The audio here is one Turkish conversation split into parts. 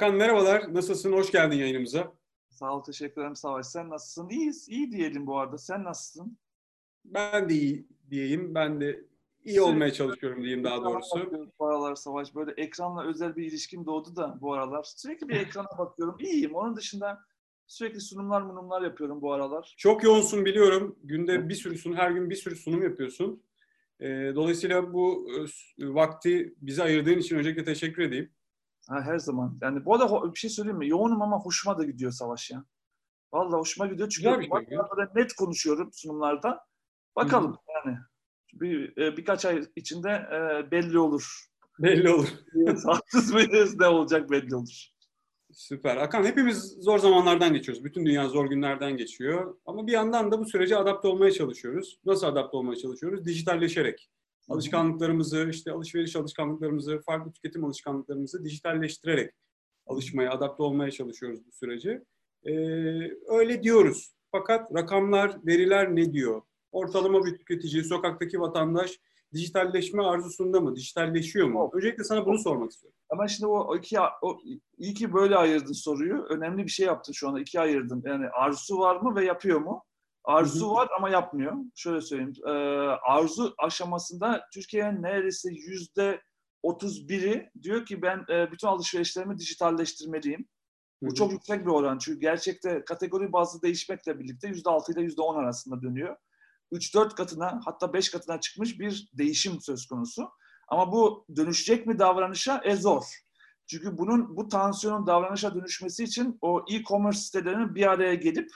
Hakan merhabalar. Nasılsın? Hoş geldin yayınımıza. Sağ ol, teşekkür ederim Savaş. Sen nasılsın? İyiyiz, iyi diyelim bu arada. Sen nasılsın? Ben de iyi diyeyim. Ben de iyi olmaya çalışıyorum diyeyim daha doğrusu. Bu aralar Savaş böyle ekranla özel bir ilişkim doğdu da bu aralar. Sürekli bir ekrana bakıyorum. İyiyim. Onun dışında sürekli sunumlar munumlar yapıyorum bu aralar. Çok yoğunsun biliyorum. Günde bir sürü sunum, her gün bir sürü sunum yapıyorsun. Ee, dolayısıyla bu e, vakti bize ayırdığın için öncelikle teşekkür edeyim. Ha, her zaman. Yani bu arada bir şey söyleyeyim mi? Yoğunum ama hoşuma da gidiyor Savaş ya. Vallahi hoşuma gidiyor çünkü bir şey net konuşuyorum sunumlarda. Bakalım yani. Bir, e, birkaç ay içinde e, belli olur. Belli olur. Haksız mıyız ne olacak belli olur. Süper. Hakan hepimiz zor zamanlardan geçiyoruz. Bütün dünya zor günlerden geçiyor. Ama bir yandan da bu sürece adapte olmaya çalışıyoruz. Nasıl adapte olmaya çalışıyoruz? Dijitalleşerek. Alışkanlıklarımızı, işte alışveriş alışkanlıklarımızı, farklı tüketim alışkanlıklarımızı dijitalleştirerek alışmaya, adapte olmaya çalışıyoruz bu süreci. Ee, öyle diyoruz. Fakat rakamlar, veriler ne diyor? Ortalama bir tüketici, sokaktaki vatandaş dijitalleşme arzusunda mı? Dijitalleşiyor mu? Öncelikle sana bunu sormak istiyorum. Ama şimdi o, iki o, iyi ki böyle ayırdın soruyu. Önemli bir şey yaptın şu anda. İkiye ayırdın. Yani arzusu var mı ve yapıyor mu? Arzu var ama yapmıyor. Şöyle söyleyeyim. E, arzu aşamasında Türkiye'nin neredeyse yüzde 31'i diyor ki ben e, bütün alışverişlerimi dijitalleştirmeliyim. Bu çok yüksek bir oran. Çünkü gerçekte kategori bazlı değişmekle birlikte %6 ile %10 arasında dönüyor. 3-4 katına hatta 5 katına çıkmış bir değişim söz konusu. Ama bu dönüşecek mi davranışa? E zor. Çünkü bunun bu tansiyonun davranışa dönüşmesi için o e-commerce sitelerinin bir araya gelip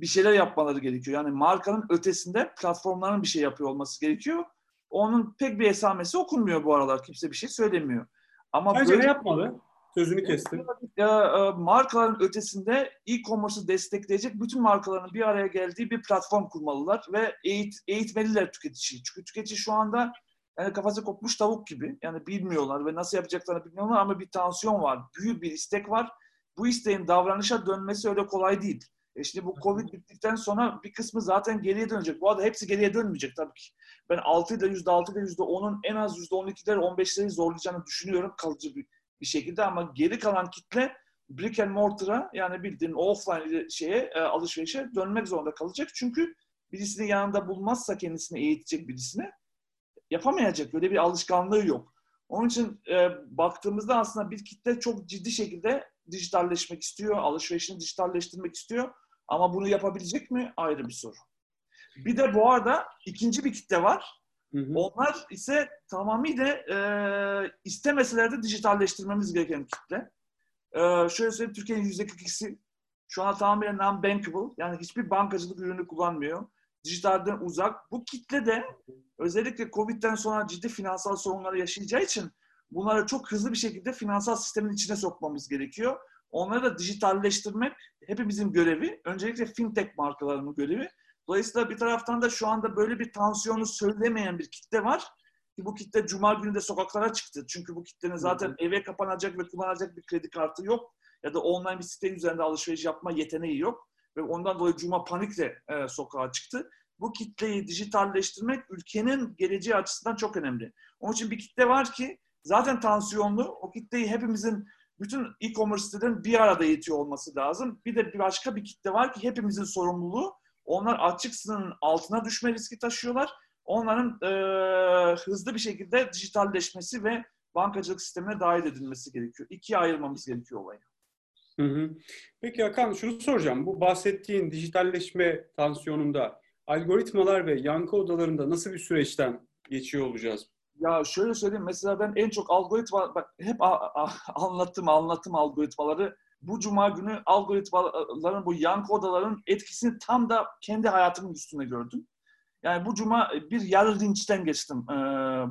bir şeyler yapmaları gerekiyor. Yani markanın ötesinde platformların bir şey yapıyor olması gerekiyor. Onun pek bir esamesi okunmuyor bu aralar. Kimse bir şey söylemiyor. Ama Bence böyle yapmalı. Sözünü kestim. E, markaların ötesinde e-commerce'ı destekleyecek bütün markaların bir araya geldiği bir platform kurmalılar ve eğit, eğitmeliler tüketiciyi. Çünkü tüketici şu anda yani kafası kopmuş tavuk gibi. Yani bilmiyorlar ve nasıl yapacaklarını bilmiyorlar ama bir tansiyon var. Büyük bir istek var. Bu isteğin davranışa dönmesi öyle kolay değil. E şimdi bu Covid bittikten sonra bir kısmı zaten geriye dönecek. Bu arada hepsi geriye dönmeyecek tabii ki. Ben 6 ile %6 ile %10'un en az %12'leri 15'leri zorlayacağını düşünüyorum kalıcı bir, bir şekilde ama geri kalan kitle brick and mortar'a yani bildiğin offline şeye e, alışverişe dönmek zorunda kalacak. Çünkü birisini yanında bulmazsa kendisini eğitecek birisini yapamayacak. Böyle bir alışkanlığı yok. Onun için e, baktığımızda aslında bir kitle çok ciddi şekilde dijitalleşmek istiyor, alışverişini dijitalleştirmek istiyor. Ama bunu yapabilecek mi? Ayrı bir soru. Bir de bu arada ikinci bir kitle var. Hı hı. Onlar ise tamamıyla e, istemeseler de dijitalleştirmemiz gereken kitle. E, şöyle söyleyeyim, Türkiye'nin yüzde 42'si şu an tamamen non-bankable. Yani hiçbir bankacılık ürünü kullanmıyor. Dijitalden uzak. Bu kitle de özellikle Covid'den sonra ciddi finansal sorunları yaşayacağı için bunları çok hızlı bir şekilde finansal sistemin içine sokmamız gerekiyor. Onları da dijitalleştirmek hepimizin görevi. Öncelikle fintech markalarının görevi. Dolayısıyla bir taraftan da şu anda böyle bir tansiyonu söylemeyen bir kitle var. Ki bu kitle cuma günü de sokaklara çıktı. Çünkü bu kitlenin zaten eve kapanacak ve kullanacak bir kredi kartı yok. Ya da online bir site üzerinde alışveriş yapma yeteneği yok. Ve ondan dolayı cuma panikle e, sokağa çıktı. Bu kitleyi dijitalleştirmek ülkenin geleceği açısından çok önemli. Onun için bir kitle var ki zaten tansiyonlu. O kitleyi hepimizin bütün e-commerce sitelerin bir arada yetiyor olması lazım. Bir de başka bir kitle var ki hepimizin sorumluluğu. Onlar açık sınırın altına düşme riski taşıyorlar. Onların e, hızlı bir şekilde dijitalleşmesi ve bankacılık sistemine dahil edilmesi gerekiyor. İkiye ayırmamız gerekiyor olayı. Hı hı. Peki Hakan şunu soracağım. Bu bahsettiğin dijitalleşme tansiyonunda algoritmalar ve yankı odalarında nasıl bir süreçten geçiyor olacağız? Ya şöyle söyleyeyim mesela ben en çok algoritma bak hep a, a, anlattım anlattım algoritmaları. Bu cuma günü algoritmaların bu yankı odaların etkisini tam da kendi hayatımın üstünde gördüm. Yani bu cuma bir yarı linçten geçtim e,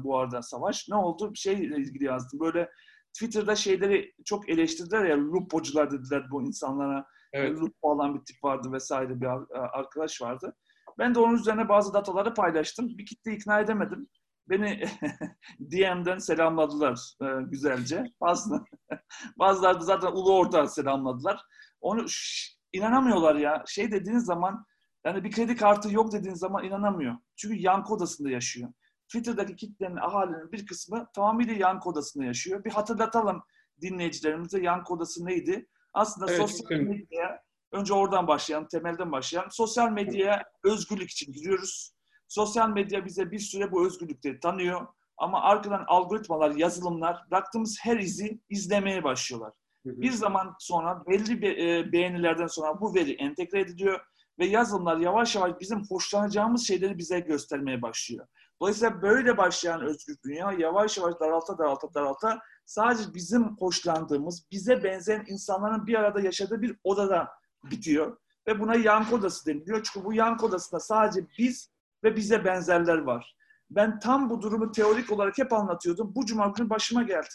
bu arada Savaş. Ne oldu? Bir şeyle ilgili yazdım. Böyle Twitter'da şeyleri çok eleştirdiler ya lupocular dediler bu insanlara. Evet. Lupo alan bir tip vardı vesaire bir arkadaş vardı. Ben de onun üzerine bazı dataları paylaştım. Bir kitle ikna edemedim. Beni DM'den selamladılar e, güzelce. Bazı, bazıları da zaten ulu orta selamladılar. Onu şş, inanamıyorlar ya. Şey dediğiniz zaman yani bir kredi kartı yok dediğiniz zaman inanamıyor. Çünkü yankı odasında yaşıyor. Twitter'daki kitlenin, ahalinin bir kısmı tamamıyla yankı odasında yaşıyor. Bir hatırlatalım. dinleyicilerimize yankı odası neydi? Aslında Evet, sosyal medyaya önce oradan başlayalım, temelden başlayalım. Sosyal medyaya özgürlük için giriyoruz. Sosyal medya bize bir süre bu özgürlükleri tanıyor. Ama arkadan algoritmalar, yazılımlar bıraktığımız her izi izlemeye başlıyorlar. Hı hı. Bir zaman sonra belli be- e, beğenilerden sonra bu veri entegre ediliyor ve yazılımlar yavaş yavaş bizim hoşlanacağımız şeyleri bize göstermeye başlıyor. Dolayısıyla böyle başlayan özgür dünya yavaş yavaş daralta daralta daralta sadece bizim hoşlandığımız, bize benzeyen insanların bir arada yaşadığı bir odada bitiyor. Ve buna yankı odası deniliyor. Çünkü bu yankı odasında sadece biz ve bize benzerler var. Ben tam bu durumu teorik olarak hep anlatıyordum. Bu cuma günü başıma geldi.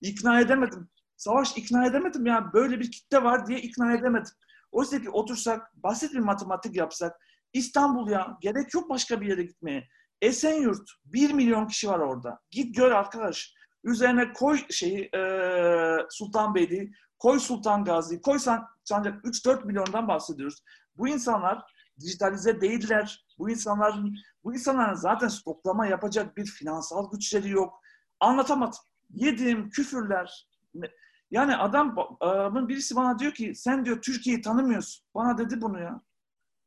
İkna edemedim. Savaş ikna edemedim ya. Böyle bir kitle var diye ikna edemedim. Oysa ki otursak, basit bir matematik yapsak, İstanbul ya, gerek yok başka bir yere gitmeye. Esenyurt, 1 milyon kişi var orada. Git gör arkadaş. Üzerine koy şeyi, e, Sultanbeyli, koy Sultan Gazi, koy San, Sancak 3-4 milyondan bahsediyoruz. Bu insanlar dijitalize değiller. Bu insanlar bu insanların zaten stoklama yapacak bir finansal güçleri yok. Anlatamadım. Yediğim küfürler. Yani adam adamın birisi bana diyor ki sen diyor Türkiye'yi tanımıyorsun. Bana dedi bunu ya.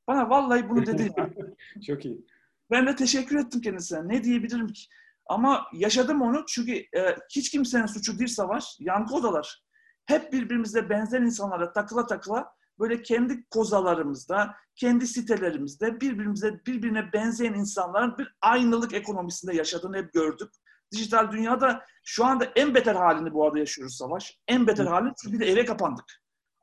Bana vallahi bunu dedi. Çok iyi. Ben de teşekkür ettim kendisine. Ne diyebilirim ki? Ama yaşadım onu çünkü e, hiç kimsenin suçu değil savaş. Yankı odalar. Hep birbirimize benzer insanlara takıla takıla böyle kendi kozalarımızda, kendi sitelerimizde birbirimize birbirine benzeyen insanların bir aynılık ekonomisinde yaşadığını hep gördük. Dijital dünyada şu anda en beter halini bu arada yaşıyoruz Savaş. En beter halini çünkü de eve kapandık.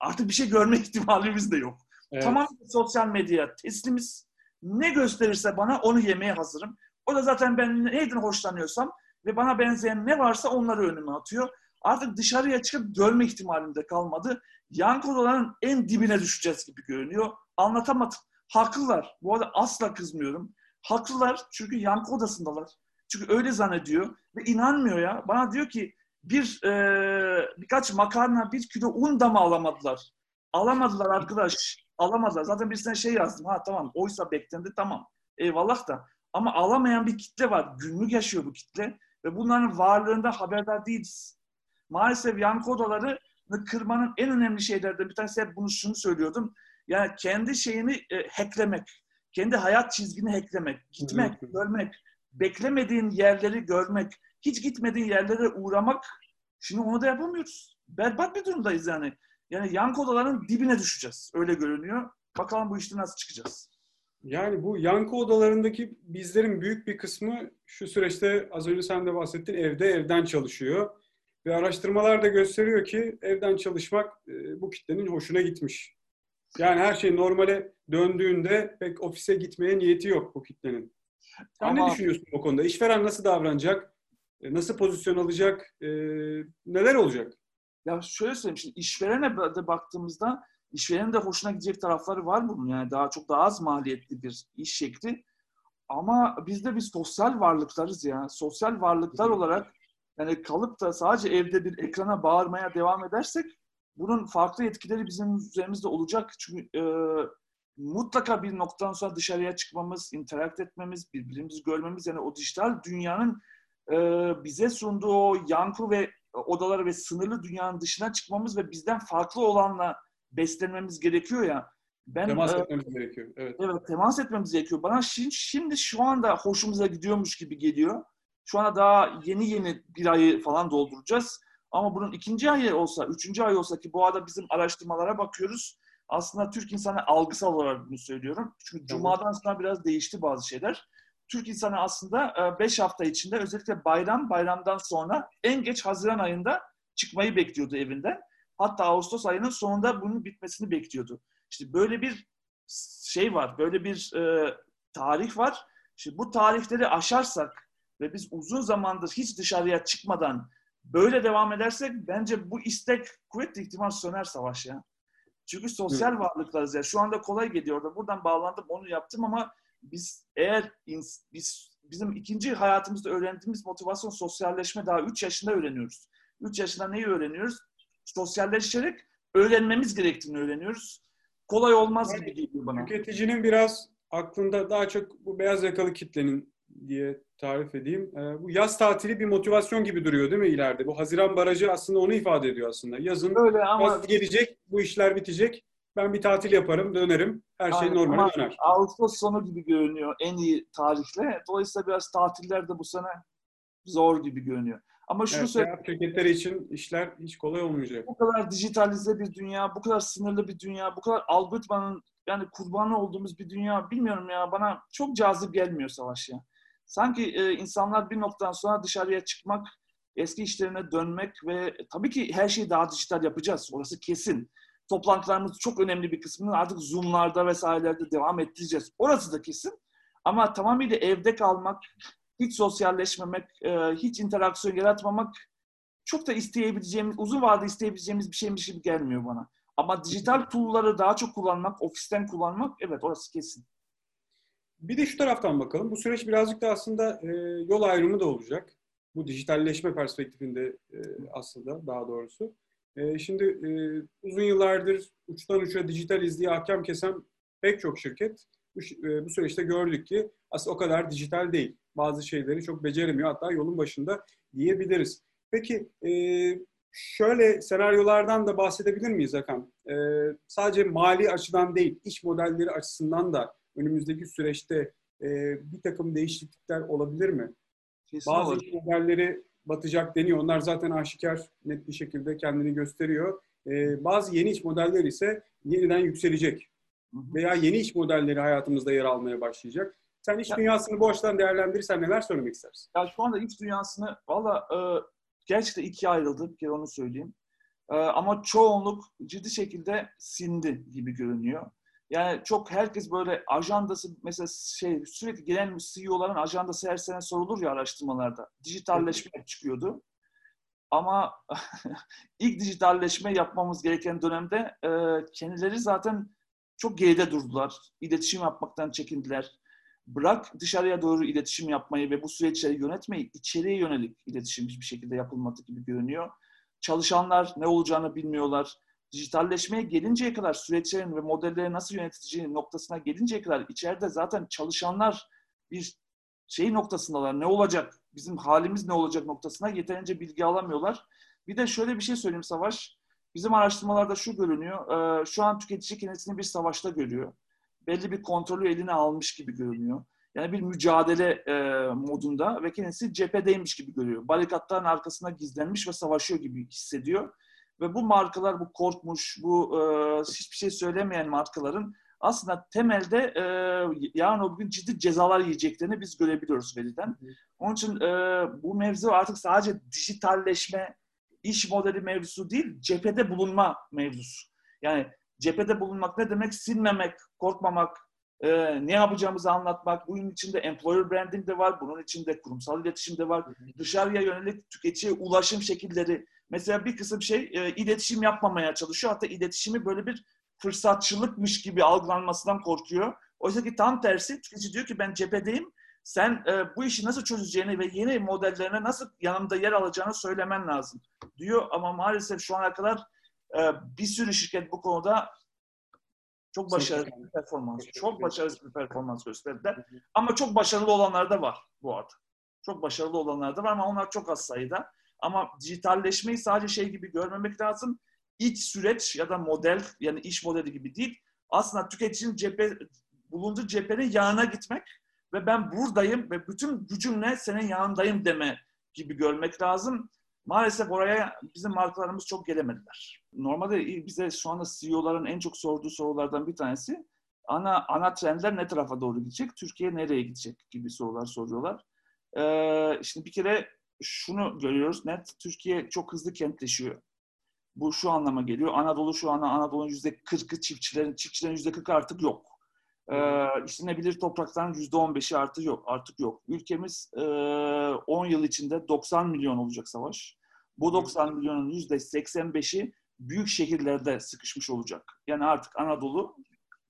Artık bir şey görme ihtimalimiz de yok. Evet. Tamam sosyal medya teslimiz. Ne gösterirse bana onu yemeye hazırım. O da zaten ben neyden hoşlanıyorsam ve bana benzeyen ne varsa onları önüme atıyor. Artık dışarıya çıkıp görme ihtimalim de kalmadı. Yankı odaların en dibine düşeceğiz gibi görünüyor. Anlatamadım. Haklılar. Bu arada asla kızmıyorum. Haklılar çünkü yankı odasındalar. Çünkü öyle zannediyor ve inanmıyor ya. Bana diyor ki bir e, birkaç makarna, bir kilo un da mı alamadılar? Alamadılar arkadaş. Alamadılar. Zaten birisine şey yazdım. Ha tamam oysa beklendi tamam. Eyvallah da. Ama alamayan bir kitle var. Günlük yaşıyor bu kitle. Ve bunların varlığında haberdar değiliz. Maalesef yankı odaları kırmanın en önemli şeylerden bir tanesi hep bunu şunu söylüyordum. Yani kendi şeyini e, hacklemek. Kendi hayat çizgini hacklemek. Gitmek, görmek. Beklemediğin yerleri görmek. Hiç gitmediğin yerlere uğramak. Şimdi onu da yapamıyoruz. Berbat bir durumdayız yani. Yani yankı odaların dibine düşeceğiz. Öyle görünüyor. Bakalım bu işte nasıl çıkacağız. Yani bu yankı odalarındaki bizlerin büyük bir kısmı şu süreçte az önce sen de bahsettin evde evden çalışıyor. Ve araştırmalar da gösteriyor ki evden çalışmak e, bu kitlenin hoşuna gitmiş. Yani her şey normale döndüğünde pek ofise gitmeye niyeti yok bu kitlenin. Sen Ama- ne düşünüyorsun bu konuda? İşveren nasıl davranacak? E, Nasıl pozisyon alacak? E, neler olacak? Ya şöyle söyleyeyim şimdi işverene de baktığımızda işverenin de hoşuna gidecek tarafları var bunun. Yani daha çok daha az maliyetli bir iş şekli. Ama biz de bir sosyal varlıklarız ya. Sosyal varlıklar olarak yani kalıp da sadece evde bir ekrana bağırmaya devam edersek bunun farklı etkileri bizim üzerimizde olacak. Çünkü e, mutlaka bir noktadan sonra dışarıya çıkmamız, interakt etmemiz, birbirimizi görmemiz yani o dijital dünyanın e, bize sunduğu o yankı ve odaları ve sınırlı dünyanın dışına çıkmamız ve bizden farklı olanla beslenmemiz gerekiyor ya. Ben Temas e, etmemiz gerekiyor. Evet. Evet temas etmemiz gerekiyor. Bana şimdi, şimdi şu anda hoşumuza gidiyormuş gibi geliyor. Şu anda daha yeni yeni bir ayı falan dolduracağız. Ama bunun ikinci ayı olsa, üçüncü ay olsa ki bu arada bizim araştırmalara bakıyoruz. Aslında Türk insanı algısal olarak bunu söylüyorum. Çünkü. Cuma'dan sonra biraz değişti bazı şeyler. Türk insanı aslında 5 hafta içinde özellikle bayram, bayramdan sonra en geç Haziran ayında çıkmayı bekliyordu evinden. Hatta Ağustos ayının sonunda bunun bitmesini bekliyordu. İşte böyle bir şey var, böyle bir e, tarih var. İşte bu tarihleri aşarsak ve biz uzun zamandır hiç dışarıya çıkmadan böyle devam edersek bence bu istek kuvvetli ihtimal söner savaş ya. Çünkü sosyal varlıklarız ya. Şu anda kolay geliyor da buradan bağlandım onu yaptım ama biz eğer ins- biz bizim ikinci hayatımızda öğrendiğimiz motivasyon sosyalleşme daha 3 yaşında öğreniyoruz. 3 yaşında neyi öğreniyoruz? Sosyalleşerek öğrenmemiz gerektiğini öğreniyoruz. Kolay olmaz gibi geliyor bana. Tüketicinin biraz aklında daha çok bu beyaz yakalı kitlenin diye tarif edeyim. E, bu yaz tatili bir motivasyon gibi duruyor değil mi ileride? Bu Haziran Barajı aslında onu ifade ediyor aslında. Yazın Öyle ama yaz gelecek, bu işler bitecek. Ben bir tatil yaparım, dönerim. Her şey normale döner. Ağustos sonu gibi görünüyor en iyi tarihle. Dolayısıyla biraz tatiller de bu sene zor gibi görünüyor. Ama şunu Evet, söyleyeyim. şirketleri için işler hiç kolay olmayacak. bu kadar dijitalize bir dünya, bu kadar sınırlı bir dünya, bu kadar algoritmanın yani kurbanı olduğumuz bir dünya bilmiyorum ya bana çok cazip gelmiyor Savaş ya. Sanki e, insanlar bir noktadan sonra dışarıya çıkmak, eski işlerine dönmek ve tabii ki her şeyi daha dijital yapacağız. Orası kesin. Toplantılarımız çok önemli bir kısmını artık Zoom'larda vesairelerde devam ettireceğiz. Orası da kesin. Ama tamamıyla evde kalmak, hiç sosyalleşmemek, e, hiç interaksiyon yaratmamak çok da isteyebileceğimiz, uzun vadede isteyebileceğimiz bir şeymiş gibi gelmiyor bana. Ama dijital tool'ları daha çok kullanmak, ofisten kullanmak evet orası kesin. Bir de şu taraftan bakalım. Bu süreç birazcık da aslında e, yol ayrımı da olacak. Bu dijitalleşme perspektifinde e, aslında daha doğrusu. E, şimdi e, uzun yıllardır uçtan uça dijitaliz diye ahkam kesen pek çok şirket bu, e, bu süreçte gördük ki aslında o kadar dijital değil. Bazı şeyleri çok beceremiyor. Hatta yolun başında diyebiliriz. Peki e, şöyle senaryolardan da bahsedebilir miyiz Hakan? E, sadece mali açıdan değil, iş modelleri açısından da önümüzdeki süreçte e, bir takım değişiklikler olabilir mi? Kesin Bazı olur. modelleri batacak deniyor. Onlar zaten aşikar net bir şekilde kendini gösteriyor. E, bazı yeni iş modelleri ise yeniden yükselecek. Hı hı. Veya yeni iş modelleri hayatımızda yer almaya başlayacak. Sen iş Ya- dünyasını bu açıdan değerlendirirsen neler söylemek istersin? Ya şu anda iş dünyasını valla e, gerçekten ikiye ayrıldı. Bir kere onu söyleyeyim. E, ama çoğunluk ciddi şekilde sindi gibi görünüyor. Yani çok herkes böyle ajandası mesela şey sürekli gelen CEO'ların ajandası her sene sorulur ya araştırmalarda. Dijitalleşme çıkıyordu. Ama ilk dijitalleşme yapmamız gereken dönemde e, kendileri zaten çok geride durdular. İletişim yapmaktan çekindiler. Bırak dışarıya doğru iletişim yapmayı ve bu süreçleri yönetmeyi, içeriye yönelik iletişim hiçbir şekilde yapılmadı gibi görünüyor. Çalışanlar ne olacağını bilmiyorlar. Dijitalleşmeye gelinceye kadar süreçlerin ve modelleri nasıl yönetileceği noktasına gelinceye kadar içeride zaten çalışanlar bir şey noktasındalar. Ne olacak? Bizim halimiz ne olacak noktasına yeterince bilgi alamıyorlar. Bir de şöyle bir şey söyleyeyim Savaş. Bizim araştırmalarda şu görünüyor. e, Şu an tüketici kendisini bir savaşta görüyor. Belli bir kontrolü eline almış gibi görünüyor. Yani bir mücadele e, modunda ve kendisi cephedeymiş gibi görüyor. Barikatların arkasına gizlenmiş ve savaşıyor gibi hissediyor. Ve bu markalar, bu korkmuş, bu e, hiçbir şey söylemeyen markaların aslında temelde e, yarın o gün ciddi cezalar yiyeceklerini biz görebiliyoruz veriden. Onun için e, bu mevzu artık sadece dijitalleşme, iş modeli mevzusu değil, cephede bulunma mevzusu. Yani cephede bulunmak ne demek? Silmemek, korkmamak, e, ne yapacağımızı anlatmak. Bunun içinde employer branding de var, bunun içinde kurumsal iletişim de var. Dışarıya yönelik tüketiciye ulaşım şekilleri. Mesela bir kısım şey e, iletişim yapmamaya çalışıyor. Hatta iletişimi böyle bir fırsatçılıkmış gibi algılanmasından korkuyor. Oysa ki tam tersi tüketici diyor ki ben cephedeyim. Sen e, bu işi nasıl çözeceğini ve yeni modellerine nasıl yanımda yer alacağını söylemen lazım diyor. Ama maalesef şu ana kadar e, bir sürü şirket bu konuda çok başarılı bir performans, çok başarılı bir performans gösterdiler. Ama çok başarılı olanlar da var bu arada. Çok başarılı olanlar da var ama onlar çok az sayıda. Ama dijitalleşmeyi sadece şey gibi görmemek lazım. İç süreç ya da model yani iş modeli gibi değil. Aslında tüketicinin cephe, bulunduğu cephenin yanına gitmek ve ben buradayım ve bütün gücümle senin yanındayım deme gibi görmek lazım. Maalesef oraya bizim markalarımız çok gelemediler. Normalde bize şu anda CEO'ların en çok sorduğu sorulardan bir tanesi ana ana trendler ne tarafa doğru gidecek, Türkiye nereye gidecek gibi sorular soruyorlar. Ee, şimdi bir kere şunu görüyoruz net, Türkiye çok hızlı kentleşiyor. Bu şu anlama geliyor. Anadolu şu anda Anadolu'nun yüzde kırkı çiftçilerin, çiftçilerin yüzde kırkı artık yok. Ee, işlenebilir toprakların yüzde on beşi artık yok. Artık yok. Ülkemiz e, 10 yıl içinde 90 milyon olacak savaş. Bu 90 milyonun yüzde 85'i büyük şehirlerde sıkışmış olacak. Yani artık Anadolu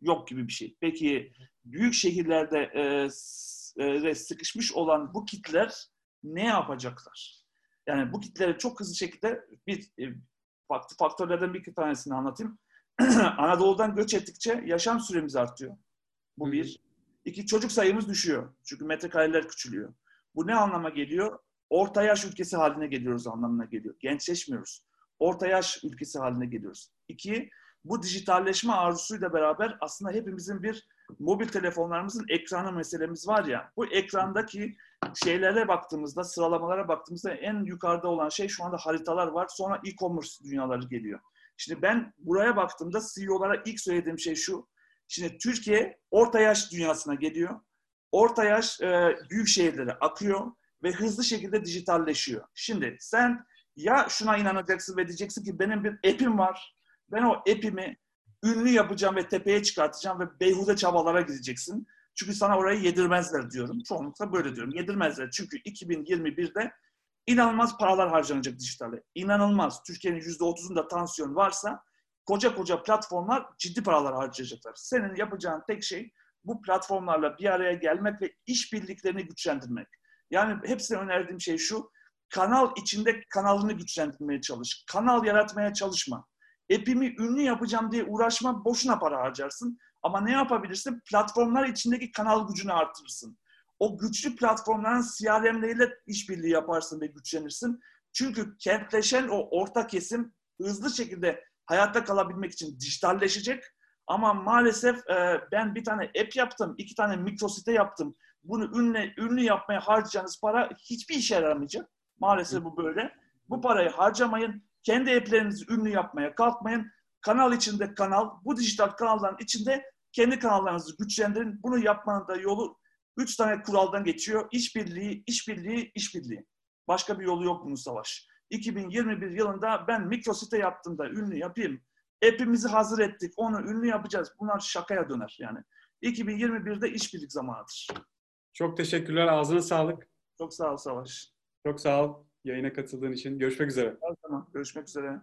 yok gibi bir şey. Peki büyük şehirlerde e, e, sıkışmış olan bu kitler ne yapacaklar? Yani bu kitlere çok hızlı şekilde bir e, faktörlerden bir tanesini anlatayım. Anadolu'dan göç ettikçe yaşam süremiz artıyor. Bu bir. İki, çocuk sayımız düşüyor. Çünkü metrekareler küçülüyor. Bu ne anlama geliyor? Orta yaş ülkesi haline geliyoruz anlamına geliyor. Gençleşmiyoruz. Orta yaş ülkesi haline geliyoruz. İki, bu dijitalleşme arzusuyla beraber aslında hepimizin bir mobil telefonlarımızın ekranı meselemiz var ya. Bu ekrandaki şeylere baktığımızda, sıralamalara baktığımızda en yukarıda olan şey şu anda haritalar var. Sonra e-commerce dünyaları geliyor. Şimdi ben buraya baktığımda CEO'lara ilk söylediğim şey şu. Şimdi Türkiye orta yaş dünyasına geliyor. Orta yaş e, büyük şehirlere akıyor ve hızlı şekilde dijitalleşiyor. Şimdi sen ya şuna inanacaksın ve diyeceksin ki benim bir app'im var. Ben o app'imi ünlü yapacağım ve tepeye çıkartacağım ve beyhude çabalara gideceksin. Çünkü sana orayı yedirmezler diyorum. Çoğunlukla böyle diyorum. Yedirmezler. Çünkü 2021'de inanılmaz paralar harcanacak dijitale. İnanılmaz. Türkiye'nin %30'unda tansiyon varsa koca koca platformlar ciddi paralar harcayacaklar. Senin yapacağın tek şey bu platformlarla bir araya gelmek ve işbirliklerini güçlendirmek. Yani hepsine önerdiğim şey şu. Kanal içinde kanalını güçlendirmeye çalış. Kanal yaratmaya çalışma. App'imi ünlü yapacağım diye uğraşma, boşuna para harcarsın. Ama ne yapabilirsin? Platformlar içindeki kanal gücünü artırırsın. O güçlü platformların CRM'leriyle işbirliği yaparsın ve güçlenirsin. Çünkü kentleşen o orta kesim hızlı şekilde hayatta kalabilmek için dijitalleşecek. Ama maalesef e, ben bir tane app yaptım, iki tane mikrosite yaptım. Bunu ünlü, ünlü yapmaya harcayacağınız para hiçbir işe yaramayacak. Maalesef bu böyle. Bu parayı harcamayın. Kendi app'lerinizi ünlü yapmaya kalkmayın. Kanal içinde kanal, bu dijital kanalların içinde kendi kanallarınızı güçlendirin. Bunu yapmanın da yolu üç tane kuraldan geçiyor. İşbirliği, işbirliği, işbirliği. Başka bir yolu yok bunun savaş. 2021 yılında ben mikrosite yaptığımda ünlü yapayım. App'imizi hazır ettik, onu ünlü yapacağız. Bunlar şakaya döner yani. 2021'de işbirlik zamanıdır. Çok teşekkürler. Ağzına sağlık. Çok sağ ol Savaş. Çok sağ ol yayına katıldığın için. Görüşmek üzere. Her zaman. Görüşmek üzere.